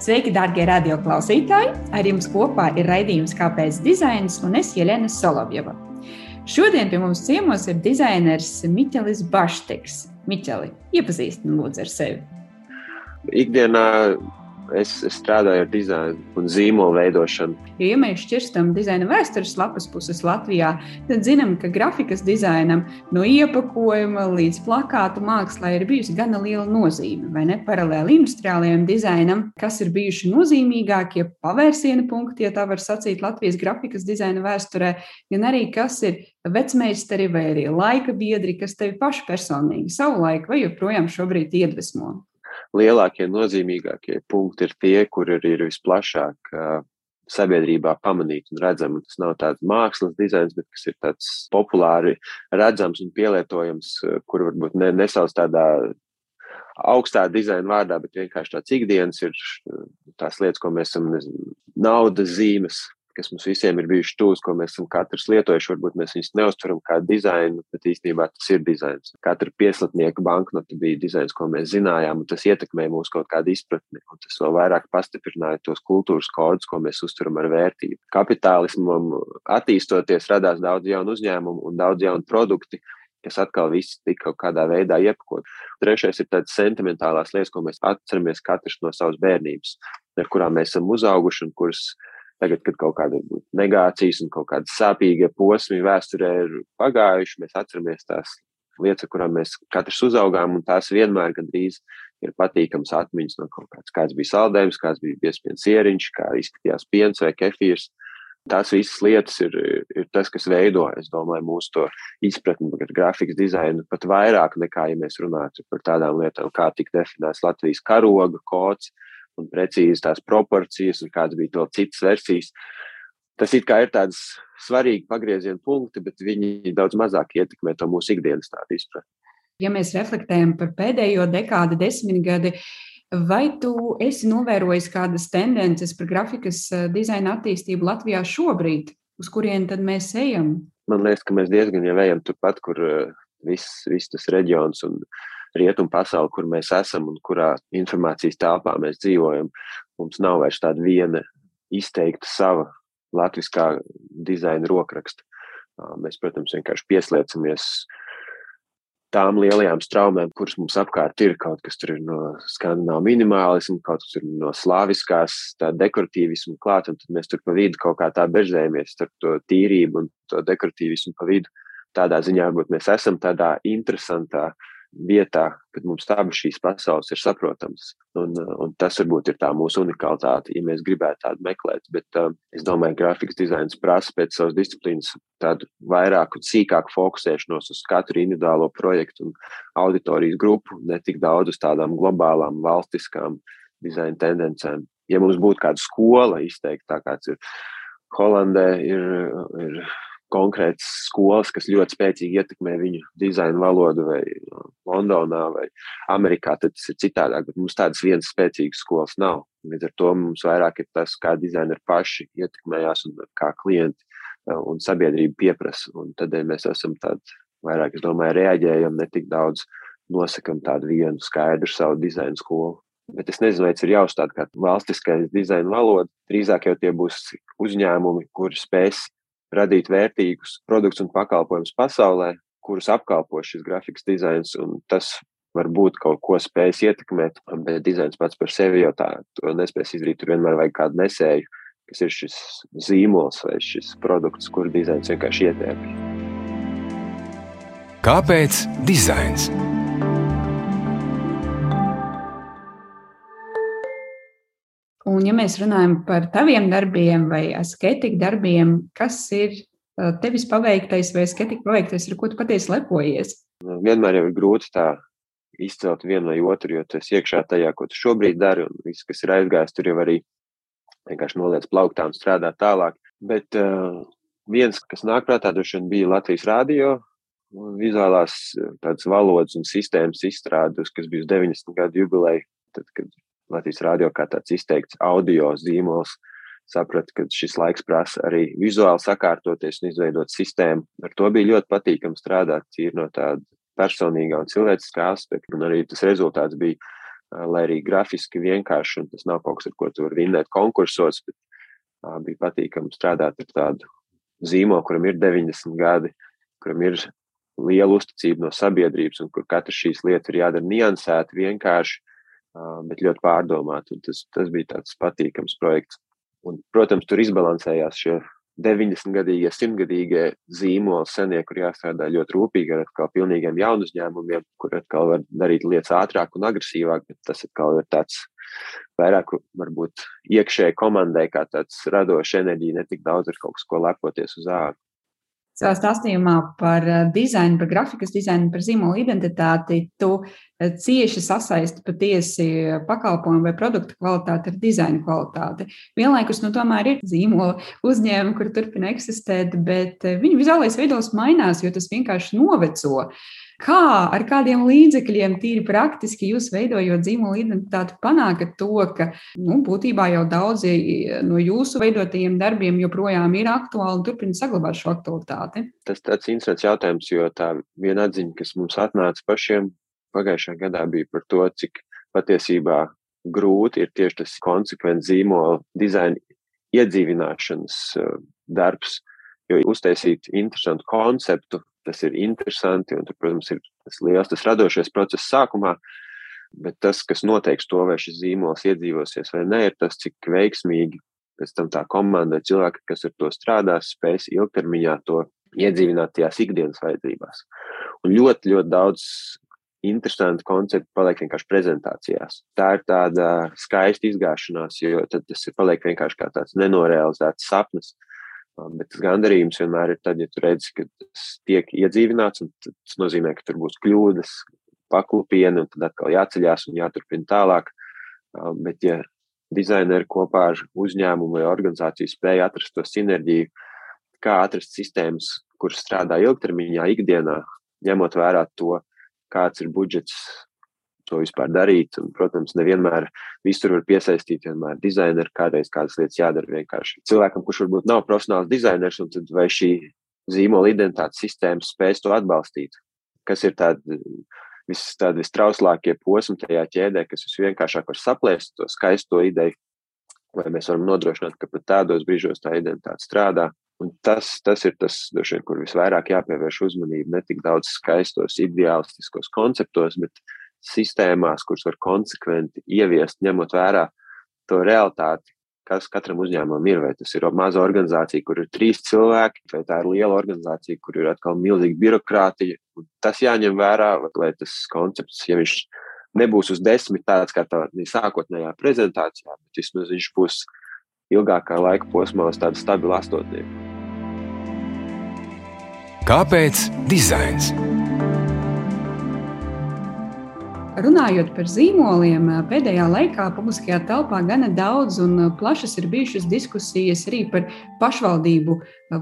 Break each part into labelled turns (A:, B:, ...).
A: Sveiki, darbie radioklausītāji! Ar jums kopā ir raidījums Kāpēc dizains un es Jelena Solovjeva. Šodien pie mums ciemos ir dizainers Miķelis Baštiks. Miķeli, iepazīstini lūdzu ar sevi.
B: Ikdienā Es, es strādāju ar dizainu un zīmolu veidošanu.
A: Jo, ja mēs šķirstam dizaina vēstures lapas puses Latvijā, tad zinām, ka grafikas dizainam no iepakojuma līdz plakātu mākslā ir bijusi gana liela nozīme. Vai ne? Paralēli industriālajiem dizainam, kas ir bijuši nozīmīgākie pavērsiena punkti, ja tā var sacīt, Latvijas grafikas dizaina vēsturē, gan arī kas ir vecmeistari vai arī laika biedri, kas tevi paši personīgi savulaik vai joprojām šobrīd iedvesmo
B: lielākie, nozīmīgākie punkti ir tie, kur arī ir visplašāk sabiedrībā pamanīti un redzami. Tas nav tāds mākslas dizains, bet kas ir tāds populāri redzams un pielietojams, kur varbūt ne, nesauc tādā augstā dizaina vārdā, bet vienkārši tāds ikdienas ir tās lietas, ko mēs esam, nezinu, naudas zīmes, kas mums visiem ir bijuši tūs, ko mēs esam katrs lietojuši. Varbūt mēs viņus neuztveram kā dizainu, bet īstenībā tas ir dizains. Katra pieslatnieka banknota bija dizains, ko mēs zinājām, un tas ietekmēja mūsu kaut kādu izpratni. Un tas vēl vairāk pastiprināja tos kultūras kodus, ko mēs uztveram ar vērtību. Kapitālismam attīstoties, radās daudz jaunu uzņēmumu un daudz jaunu produktu kas atkal viss tika kaut kādā veidā iepakot. Trešais ir tādas sentimentālās lietas, ko mēs atceramies katrs no savas bērnības, ar kurām mēs esam uzauguši un kuras Tagad, kad kaut kāda negācijas un kaut kāda sāpīga posmi vēsturē ir pagājuši, mēs atceramies tās lietas, kurām mēs katrs uzaugām, un tās vienmēr gandrīz ir patīkams atmiņas no kaut kāds, kāds bija saldējums, kāds bija piespiedu sieriņš, kā izskatījās piens vai kefīrs. Tās visas lietas ir, ir tas, kas veido, domāju, mūsu to izpratni par grafikas dizainu pat vairāk nekā, ja mēs runātu par tādām lietām, kā tika definēts Latvijas karoga kods, un precīzi tās proporcijas, un kādas bija to citas versijas. Tas it kā ir tāds svarīgi pagrieziena punkti, bet viņi daudz mazāk ietekmē to mūsu ikdienas tādu izpratni.
A: Ja mēs reflektējam par pēdējo dekādu, desmitgadi, vai tu esi novērojis kādas tendences par grafikas eh, dizaina attīstību Latvijā šobrīd, uz kurien tad mēs ejam?
B: Man liekas, ka mēs diezgan jau ejam turpat, kur eh, viss, viss tas reģions un rietumu pasauli, kur mēs esam un kurā informācijas telpā mēs dzīvojam. Mums nav vairs tāda viena izteikta sava latviskā dizaina rokraksta. Mēs, protams, vienkārši pieslēdzamies tām lielajām straumēm, kuras mums apkārt ir. Kaut kas tur ir no skandināvu minimālismu, kaut kas ir no slāviskās, tā dekoratīvismu klāt, un tad mēs tur pa vidu kaut kā tā bežzējamies starp to tīrību un to dekoratīvismu pa vidu. Tādā ziņā varbūt mēs esam tādā interesantā uh, vietā, kad mums abas šīs pasaules ir saprotamas. Un, un tas varbūt ir tā mūsu unikalitāte, ja mēs gribētu tādu meklēt. Bet uh, es domāju, ka grafikas dizains prasa pēc savas disciplīnas tādu vairāk un sīkāku fokusēšanos uz katru individuālo projektu un auditorijas grupu, ne tik daudz uz tādām globālām, valstiskām dizaina tendencēm. Ja mums būtu kāda skola izteikti, tā kāds ir Holandē, ir, ir konkrētas skolas, kas ļoti spēcīgi ietekmē viņu dizaina valodu, vai Londonā, vai Amerikā, tad tas ir citādāk. Bet mums tādas vienas spēcīgas skolas nav. Līdz ar to mums vairāk ir tas, kā dizaineri paši ietekmējās un kā klienti e, un sabiedrība pieprasa. Un tad ja mēs esam tādi vairāk, es domāju, reaģējam, ne tik daudz nosakam tādu vienu skaidru savu dizaina skolu. Bet es nezinu, vai tas ir jāuzstāda kā valstiskais dizaina valoda. Drīzāk jau tie būs uzņēmumi, kuri spēs radīt vērtīgus produktus un pakalpojumus pasaulē, kurus apkalpo šis grafikas dizains. Tas var būt kaut ko spējis ietekmēt, bet dizains pats par sevi jau tā nespēs izdarīt. Tur vienmēr vajag kādu nesēju, kas ir šis zīmols vai šis produkts, kur dizains vienkārši ietērpjas.
A: Kāpēc dizains? Un, ja mēs runājam par taviem darbiem vai asketika darbiem, kas ir tevis paveiktais vai asketika paveiktais, ar ko tu patiesi lepojies?
B: Nu, vienmēr jau ir grūti tā izcelt vienu vai otru, jo esi iekšā tajā, ko tu šobrīd dari, un viss, kas ir aizgājis, tur jau arī vienkārši noliec plauktā un strādā tālāk. Bet uh, viens, kas nāk prātā, droši vien bija Latvijas rādio, vizuālās tādas valodas un sistēmas izstrādes, kas bija uz 90 gadu jubileju, tad, kad Latvijas rādio kā tāds izteikts audio zīmols saprata, ka šis laiks prasa arī vizuāli sakārtoties un izveidot sistēmu. Ar to bija ļoti patīkami strādāt, ir no tāda personīgā un cilvēciskā aspekta, un arī tas rezultāts bija lai arī grafiski vienkārši, un tas nav kaut kas, ar ko tu vari vinnēt konkursos, bet bija patīkami strādāt ar tādu zīmolu, kuram ir 90 gadi, kuram ir liela uzticība no sabiedrības, un kur katrs šīs lietas ir jādara niansēti, vienkārši, bet ļoti pārdomāti. Tas, tas bija tāds patīkams projekts. Un, protams, tur izbalansējās šie 90-gadīgie, 100-gadīgie zīmoli, senie, kur jāstrādā ļoti rūpīgi ar atkal pilnīgiem jaunu uzņēmumiem, kur atkal var darīt lietas ātrāk un agresīvāk, bet tas atkal ir tāds vairāk varbūt iekšēji komandai kā tāds radošs enerģija, ne tik daudz ar kaut ko lepoties uz ārā.
A: Savā stāstījumā par eh, dizainu, par grafikas dizainu, par zīmolu identitāti, tu eh, cieši sasaisti patiesi pakalpojumu vai produktu kvalitāti ar dizaina kvalitāti. Vienlaikus, nu, tomēr ir zīmola uzņēmumi, kur turpina eksistēt, bet eh, viņu vizuālais veidos mainās, jo tas vienkārši noveco. Kā ar kādiem līdzekļiem, tīri praktiski, jūs veidojot zīmola identitāti, panākat to, ka nu, būtībā jau daudzi no jūsu veidotajiem darbiem joprojām ir aktuāli un turpina saglabāt šo aktualitāti?
B: Tas tāds interesants jautājums, jo tā viena atziņa, kas mums atnāca pašiem pagājušajā gadā, bija par to, cik patiesībā grūti ir tieši tas konsekvents zīmola dizaina iedzīvināšanas eh, darbs. Jo uztaisīt interesantu konceptu, tas ir interesanti, un tur, protams, ir tas liels tas radošais process sākumā. Bet tas, kas noteiks to, vai šis zīmols iedzīvosies vai nē, ir tas, cik veiksmīgi pēc tam tā komanda, cilvēki, kas ar to strādās, spēs ilgtermiņā to iedzīvināt tajās ikdienas vajadzībās. Un ļoti, ļoti daudz interesanti koncepti paliek vienkārši prezentācijās. Tā ir tāda skaista izgāšanās, jo tas ir paliek vienkārši kā tāds nenorealizēts sapnis. Bet tas gandarījums vienmēr ir tad, ja tu redzi, ka tas tiek iedzīvināts, un tas nozīmē, ka tur būs kļūdas, paklupieni, un tad atkal jāceļās un jāturpina tālāk. Bet, ja dizaineri kopā ar uzņēmumu vai organizāciju spēja atrast to sinerģiju, kā atrast sistēmas, kuras strādā ilgtermiņā, ikdienā, ņemot vērā to, kāds ir budžets to vispār darīt. Un, protams, nevienmēr visur var piesaistīt vienmēr dizaineru, kādreiz kādas lietas jādara vienkārši cilvēkam, kurš varbūt nav profesionāls dizainers, un vai šī zīmola identitātes sistēma spēs to atbalstīt. Kas ir tādi vis, tādi vistrauslākie posmi tajā ķēdē, kas visvienkāršāk var saplēst to skaisto ideju, vai mēs varam nodrošināt, ka pat tādos brīžos tā identitāte strādā. Un tas, tas ir tas, vien, kur visvairāk jāpievērš uzmanība. Ne tik daudz skaistos, ideālistiskos konceptos, bet sistēmās, kuras var konsekventi ieviest, ņemot vērā to realitāti, kas katram uzņēmumam ir. Vai tas ir maza organizācija, kur ir trīs cilvēki, vai tā ir liela organizācija, kur ir atkal milzīga birokrātija. Tas jāņem vērā, lai tas koncepts, ja viņš nebūs uz desmit tāds kā tā sākotnējā prezentācijā, bet vismaz viņš būs ilgākā laika posmā uz tādu stabilu astotnieku.
A: Kāpēc dizains? Runājot par zīmoliem, pēdējā laikā publiskajā telpā gana daudz un plašas ir bijušas diskusijas arī par pašvaldību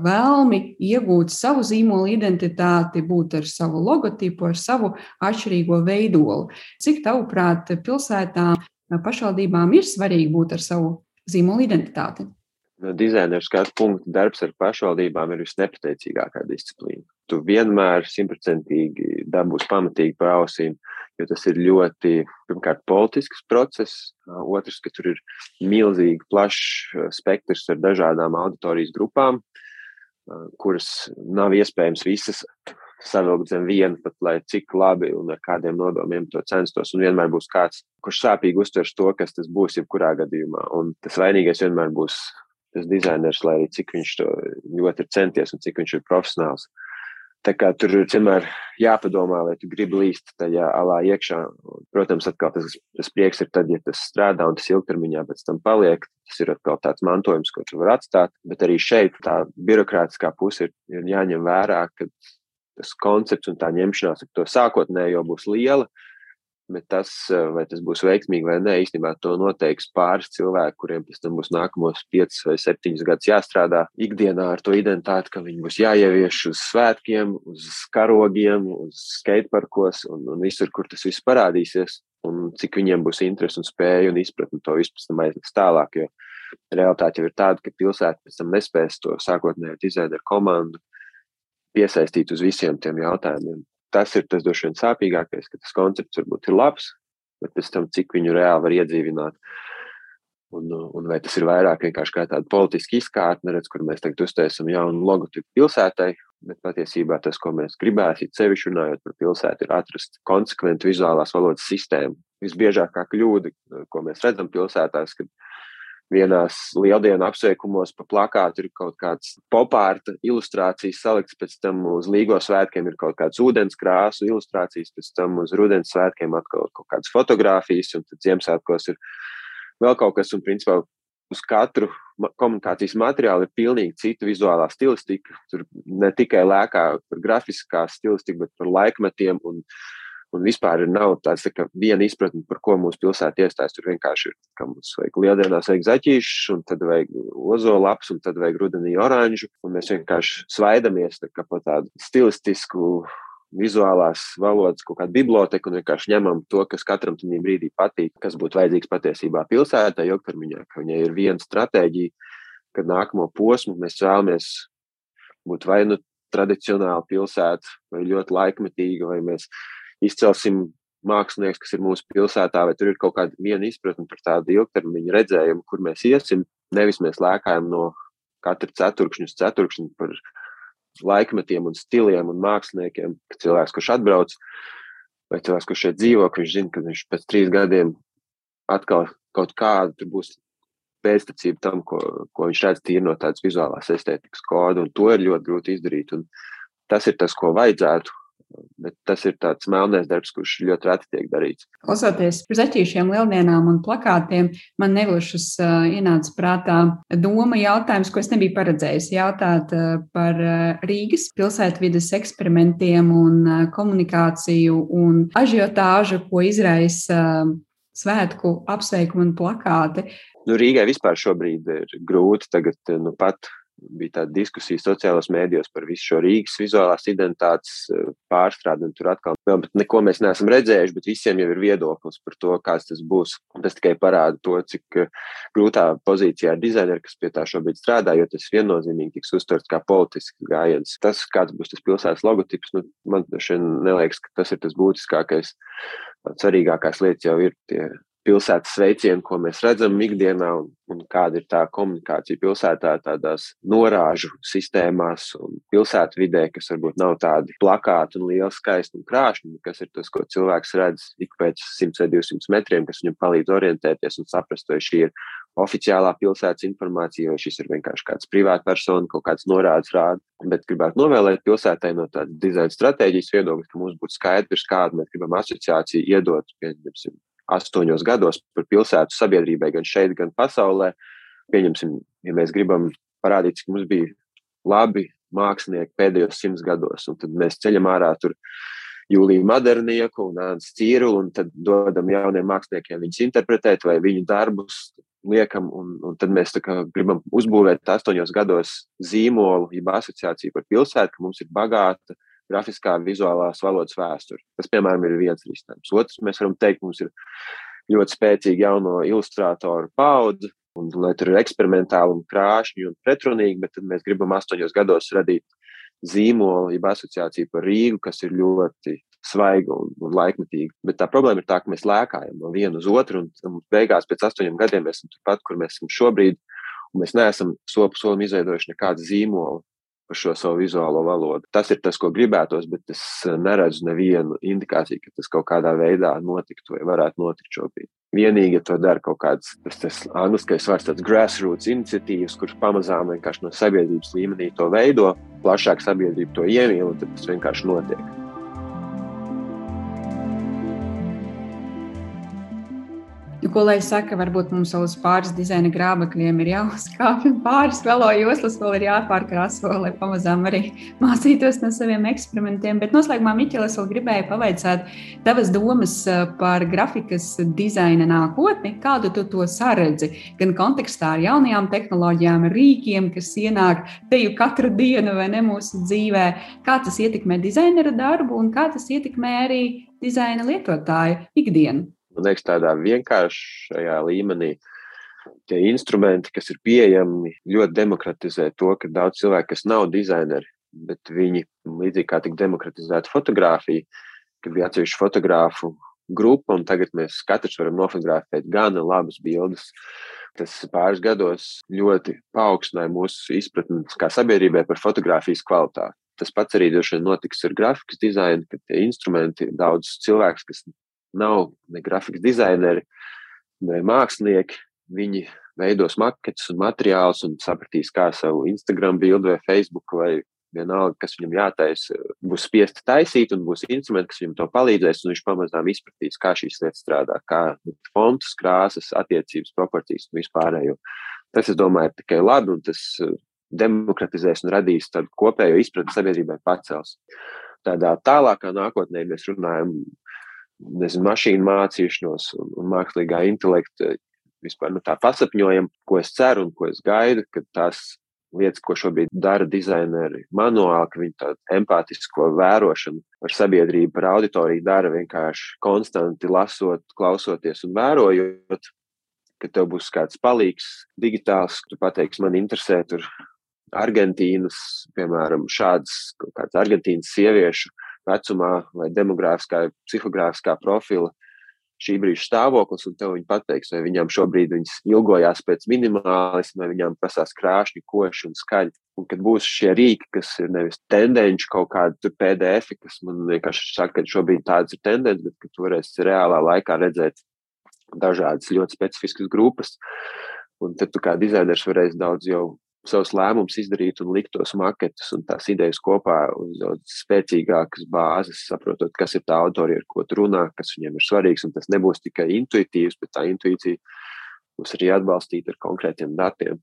A: vēlmi iegūt savu zīmolu identitāti, būt ar savu logotipu, ar savu atšķirīgo veidolu. Cik tavuprāt, pilsētām, pašvaldībām ir svarīgi būt ar savu zīmolu identitāti?
B: No dizaineru skatu punkta darbs ar pašvaldībām ir visnepateicīgākā disciplīna. Tu vienmēr simtprocentīgi dabūsi pamatīgi pa ausīm jo tas ir ļoti, pirmkārt, politisks process, otrs, ka tur ir milzīgi plašs spektrs ar dažādām auditorijas grupām, kuras nav iespējams visas savilkt zem viena, pat lai cik labi un ar kādiem nodomiem to censtos. Un vienmēr būs kāds, kurš sāpīgi uztvers to, kas tas būs jebkurā gadījumā. Un tas vainīgais vienmēr būs tas dizainers, lai arī cik viņš to ļoti ir centies un cik viņš ir profesionāls. Uh, Tā kā tur ir vienmēr jāpadomā, vai tu gribi līst tajā alā iekšā. Protams, atkal tas, tas prieks ir tad, ja tas strādā un tas ilgtermiņā pēc tam paliek. Tas ir atkal tāds mantojums, ko tu vari atstāt. Bet arī šeit tā birokrātiskā puse ir, ir jāņem vērā, ka tas koncepts un tā ņemšanās ar to sākotnējo būs liela. Bet tas, eh, vai tas būs veiksmīgi vai nē, īstenībā to noteiks pāris cilvēki, kuriem pēc tam būs nākamos 5 vai 7 gadus jāstrādā ikdienā ar to identitāti, ka viņi būs jāievieš uz svētkiem, uz karogiem, uz skateparkos un, un visur, kur tas viss parādīsies. Un cik viņiem būs interesi un spēja un izpratne to vispār aiznest tālāk. Jo realitāte jau ir tāda, ka pilsēta pēc tam nespēs to sākotnēji dizaina komandu piesaistīt uz visiem tiem jautājumiem tas ir tas droši vien sāpīgākais, ka tas koncepts varbūt ir labs, bet pēc tam, cik viņu reāli var iedzīvināt. Un, un vai tas ir vairāk vienkārši kā tāda politiska izkārtne, redz, kur mēs tagad uztaisām jaunu logotipu pilsētai, bet patiesībā tas, ko mēs gribētu, sevišķi runājot par pilsētu, ir atrast konsekventu vizuālās valodas sistēmu. Visbiežākā kļūda, ko mēs redzam pilsētās, kad vienās lieldienu apsveikumos pa plakātu ir kaut kāds popārta ilustrācijas salikts, pēc tam uz līgo svētkiem ir kaut kāds ūdens krāsu ilustrācijas, pēc tam uz rudens svētkiem atkal kaut kādas fotogrāfijas, un tad Ziemassvētkos ir vēl kaut kas, un principā uz katru komunikācijas materiālu ir pilnīgi cita vizuālā stilistika. Tur ne tikai lēkā par grafiskā stilistiku, bet par laikmetiem un Un vispār nav tāds tā viena izpratne, par ko mūsu pilsēta iestājas. Tur vienkārši ir, ka mums vajag lieldienās vajag zaķīšus, un tad vajag ozolaps, un tad vajag rudenī oranžu. Un mēs vienkārši svaidamies tā pa tādu stilistisku, vizuālās valodas kaut kādu biblioteku un vienkārši ņemam to, kas katram tajā brīdī patīk, kas būtu vajadzīgs patiesībā pilsētai, ilgtermiņā, ka viņai ir viena stratēģija, kad nākamo posmu mēs vēlamies būt vai nu tradicionāla pilsēta, vai ļoti laikmetīga, vai mēs izcelsim mākslinieks, kas ir mūsu pilsētā, vai tur ir kaut kāda viena izpratne par tādu ilgtermiņa redzējumu, kur mēs iesim. Nevis mēs lēkājam no katra ceturkšņa uz ceturkšņu par laikmetiem un stiliem un māksliniekiem. Cilvēks, kurš atbrauc, vai cilvēks, kurš šeit dzīvo, viņš zina, ka viņš pēc trīs gadiem atkal kaut kāda būs pēctecība tam, ko, ko viņš redz tīri no tādas vizuālās estētikas koda, un to ir ļoti grūti izdarīt. Un tas ir tas, ko vajadzētu Bet tas ir tāds melnais darbs, kurš ļoti reti tiek darīts.
A: Klausoties par zeķīšiem, lieldienām un plakātiem, man nevilšas uh, ienāca prātā doma jautājums, ko es nebiju paredzējis. Jautāt uh, par uh, Rīgas pilsētvidas eksperimentiem un uh, komunikāciju un ažiotāžu, ko izraisa uh, svētku apsveikumu un plakāti.
B: Nu, Rīgai vispār šobrīd ir grūti. Tagad, nu, pat bija tāda diskusija sociālajos mēdījos par visu šo Rīgas vizuālās identitātes eh, pārstrādi. Tur atkal vēl neko mēs neesam redzējuši, bet visiem jau ir viedoklis par to, kāds tas būs. Tas tikai parāda to, cik eh, grūtā pozīcijā ir dizaineri, kas pie tā šobrīd strādā, jo tas viennozīmīgi tiks uztverts kā politisks gājiens. Tas, kāds būs tas pilsētas logotips, nu, man šeit neliekas, ka tas ir tas būtiskākais. Svarīgākās lietas jau ir tie pilsētas sveicienu, ko mēs redzam ikdienā, un, un kāda ir tā komunikācija pilsētā, tādās norāžu sistēmās un pilsētu vidē, kas varbūt nav tādi plakāti un lieli skaisti un krāšņi, kas ir tas, ko cilvēks redz ik pēc 100 vai 200 metriem, kas viņam palīdz orientēties un saprast, vai šī ir oficiālā pilsētas informācija, vai šis ir vienkārši kāds privātpersona, kaut kāds norādes rāda. Bet gribētu novēlēt pilsētai no tādas dizaina stratēģijas viedokļa, ka mums būtu skaidrs, kādu mēs gribam asociāciju iedot, pieņemsim, astoņos gados par pilsētu sabiedrībai, gan šeit, gan pasaulē. Pieņemsim, ja mēs gribam parādīt, cik mums bija labi mākslinieki pēdējos simts gados, un tad mēs ceļam ārā tur Jūliju Madernieku un Āns Cīru, un tad dodam jauniem māksliniekiem viņus interpretēt vai viņu darbus liekam, un, un tad mēs gribam uzbūvēt astoņos gados zīmolu, jeb asociāciju par pilsētu, ka mums ir bagāta grafiskā, vizuālās valodas vēsturi. Tas, piemēram, ir viens risinājums. Otrs, mēs varam teikt, mums ir ļoti spēcīga jauno ilustrātoru paudze, un lai tur ir eksperimentāli un krāšņi un pretrunīgi, bet tad mēs gribam astoņos gados radīt zīmolu, jeb asociāciju par Rīgu, kas ir ļoti svaiga un, un laikmetīga. Bet tā problēma ir tā, ka mēs lēkājam no viena uz otru, un beigās pēc astoņiem gadiem mēs esam turpat, kur mēs esam šobrīd, mēs neesam sopu solim izveidojuši nekādu zīmolu par šo savu vizuālo valodu. Tas ir tas, ko gribētos, bet es eh, neredzu nevienu indikāciju, ka tas kaut kādā veidā notiktu vai varētu notikt šobrīd. Vienīgi, ja to dara kaut kāds tas, tas angliskais vārds, tāds grassroots iniciatīvas, kurš pamazām vienkārši no sabiedrības līmenī to veido, plašāk sabiedrība to iemīl, un tas vienkārši notiek.
A: Nu, ko lai saka, varbūt mums vēl uz pāris dizaina grāmatiem ir jāuzkāpj, pāris velo joslas vēl ir jāpārkrāso, lai pamazām arī mācītos no saviem eksperimentiem. Bet noslēgumā, Miķelis, vēl gribēju pavaicāt tavas domas eh, par grafikas dizaina nākotni. Kādu tu to saredzi? Gan kontekstā ar jaunajām tehnoloģijām, rīkiem, kas ienāk teju katru dienu vai ne mūsu dzīvē, kā tas ietekmē dizainera darbu un kā tas ietekmē arī dizaina lietotāju ikdienu
B: man liekas, tādā vienkāršajā līmenī. Tie instrumenti, kas ir pieejami, ļoti demokratizē to, ka daudz cilvēku, kas nav dizaineri, bet viņi līdzīgi kā tika demokratizēta fotografija, kad bija atsevišķi fotografu grupa, un tagad mēs katrs varam nofotografēt gana labas bildes. Tas pāris gados ļoti paaugstināja mūsu izpratni kā sabiedrībai par fotografijas kvalitāti. Tas pats arī droši vien notiks ar grafikas dizainu, kad tie instrumenti daudz cilvēks, kas nav ne grafikas dizaineri, ne mākslinieki, viņi veidos maketus un materiālus un sapratīs, kā savu Instagram bildi vai Facebook vai vienalga, kas viņam jātaisa, būs spiest taisīt, un būs instrumenti, kas viņam to palīdzēs, un viņš pamazām izpratīs, kā šīs lietas strādā, kā fontus, krāsas, attiecības, proporcijas un vispārējo. Tas, es domāju, ir tikai labi, un tas uh, demokratizēs un radīs tādu kopējo izpratni sabiedrībai pacels. Tādā tālākā nākotnē mēs runājam, nezinu, mašīnu mācīšanos un, un mākslīgā intelekta vispār nu, tā pasapņojam, ko es ceru un ko es gaidu, ka tās lietas, ko šobrīd dara dizaineri manuāli, ka viņi tādu empātisko vērošanu par sabiedrību, par auditoriju dara vienkārši konstanti lasot, klausoties un vērojot, ka tev būs kāds palīgs digitāls, tu pateiksi, man interesē tur Argentīnas, piemēram, šādas kaut kādas Argentīnas sieviešu vecumā vai demogrāfiskā, psihogrāfiskā profila šī brīža stāvoklis, un tev viņi pateiks, vai viņām šobrīd viņas ilgojās pēc minimālisma, vai viņām prasās krāšņi, koši un skaļi. Un kad būs šie rīki, kas ir nevis tendenci kaut kādi PDF, kas man vienkārši saka, ka šobrīd tādas ir tendences, bet ka tu varēsi reālā laikā redzēt dažādas ļoti specifiskas grupas. Un tad tu kā dizainers varēsi daudz jau savus lēmumus izdarīt un likt tos maketus un tās idejas kopā uz daudz spēcīgākas bāzes, saprotot, kas ir tā autori, ar ko tu runā, kas viņiem ir svarīgs. Un tas nebūs tikai intuitīvs, bet tā intuīcija būs arī atbalstīta ar konkrētiem datiem.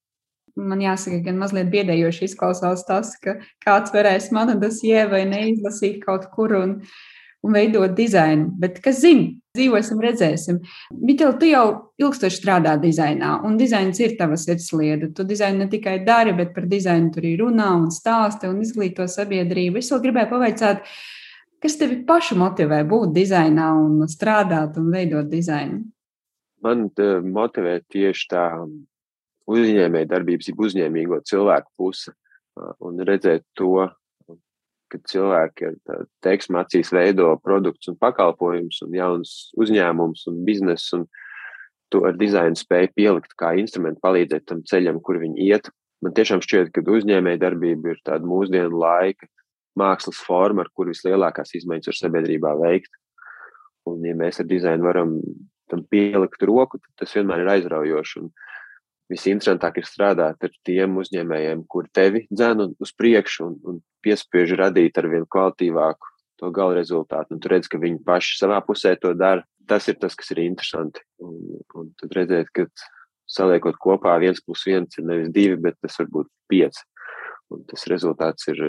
A: Man jāsaka, gan mazliet biedējoši izklausās tas, ka kāds varēs manu dosie vai neizlasīt kaut kur un, un veidot dizainu. Bet kas zina, dzīvosim, redzēsim. Miķel, tu jau ilgstoši strādā dizainā, un dizains ir tava sirdslieta. Tu dizainu ne tikai dari, bet par dizainu tur arī runā un stāsta un izglīto sabiedrību. Es vēl gribēju pavaicāt, kas tevi pašu motivē būt dizainā un strādāt un veidot dizainu?
B: Man eh, motivē tieši tā uzņēmēja darbības, jeb uzņēmīgo cilvēku puse eh, un redzēt to, kad cilvēki ar teiksmu acīs veido produktus un pakalpojumus un jaunas uzņēmumus un biznesu, un to ar dizainu spēju pielikt kā instrumentu, palīdzēt tam ceļam, kur viņi iet. Man tiešām šķiet, ka uzņēmēja darbība ir tāda mūsdienu laika mākslas forma, ar kur vislielākās izmaiņas var sabiedrībā veikt. Un, ja mēs ar dizainu varam tam pielikt roku, tad tas vienmēr ir aizraujoši. Un, visinteresantāk ir strādāt ar tiem uzņēmējiem, kur tevi dzēna uz priekšu un, un piespiež radīt ar vien kvalitīvāku to gala rezultātu. Un tu redz, ka viņi paši savā pusē to dara. Tas ir tas, kas ir interesanti. Un, un tad redzēt, ka saliekot kopā viens plus viens ir nevis divi, bet tas var būt pieci. Un tas rezultāts ir,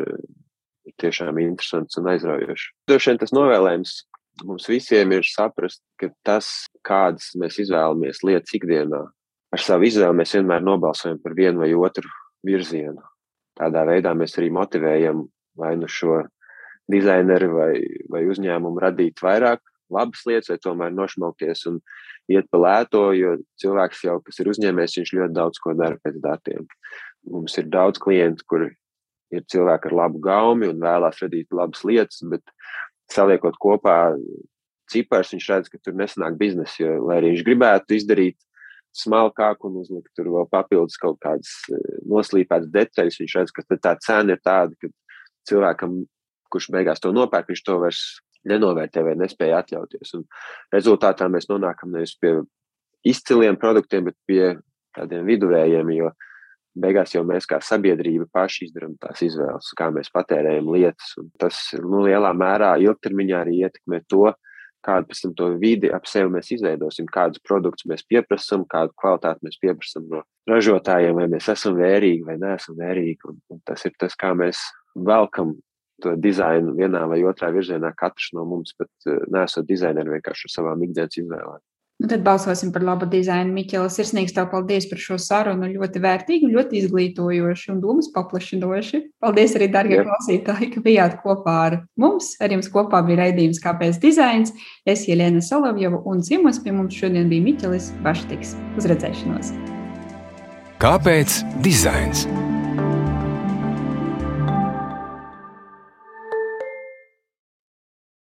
B: ir tiešām interesants un aizraujošs. Droši vien tas novēlējums mums visiem ir saprast, ka tas, kādas mēs izvēlamies lietas ikdienā, ar savu izvēli mēs vienmēr nobalsojam par vienu vai otru virzienu. Tādā veidā mēs arī motivējam vai nu šo dizaineru vai, vai uzņēmumu radīt vairāk labas lietas, vai tomēr nošmaukties un iet pa lēto, jo cilvēks jau, kas ir uzņēmējs, viņš ļoti daudz ko dara pēc datiem. Mums ir daudz klientu, kur ir cilvēki ar labu gaumi un vēlās radīt labas lietas, bet saliekot kopā cipars, viņš redz, ka tur nesanāk biznesa, jo, lai arī viņš gribētu izdarīt smalkāk un uzlikt tur vēl papildus kaut kādas eh, noslīpētas detaļas. Viņš redz, ka tā cena ir tāda, ka cilvēkam, kurš beigās to nopērk, viņš to vairs nenovērtē vai nespēja atļauties. Un rezultātā mēs nonākam nevis pie izciliem produktiem, bet pie tādiem viduvējiem, jo beigās jau mēs kā sabiedrība paši izdarām tās izvēles, kā mēs patērējam lietas. Un tas nu, lielā mērā ilgtermiņā arī ietekmē to, kādu pēc tam to vidi ap sevi mēs izveidosim, kādus produktus mēs pieprasām, kādu kvalitāti mēs pieprasām no ražotājiem, vai mēs esam vērīgi vai neesam vērīgi. Un, un tas ir tas, kā mēs velkam to dizainu vienā vai otrā virzienā, katrs no mums, bet uh, nesot dizaineri vienkārši ar savām ikdienas izvēlēm.
A: Nu, tad balsosim par labu dizainu. Miķela, sirsnīgs tev paldies par šo sarunu. Ļoti vērtīgi, ļoti izglītojoši un domas paplašinoši. Paldies arī, darbie klausītāji, ka bijāt kopā ar mums. Ar jums kopā bija raidījums Kāpēc dizains. Es Jelēna Solovjova un ciemos pie mums šodien bija Miķelis Baštiks. Uz redzēšanos!
C: Kāpēc dizains?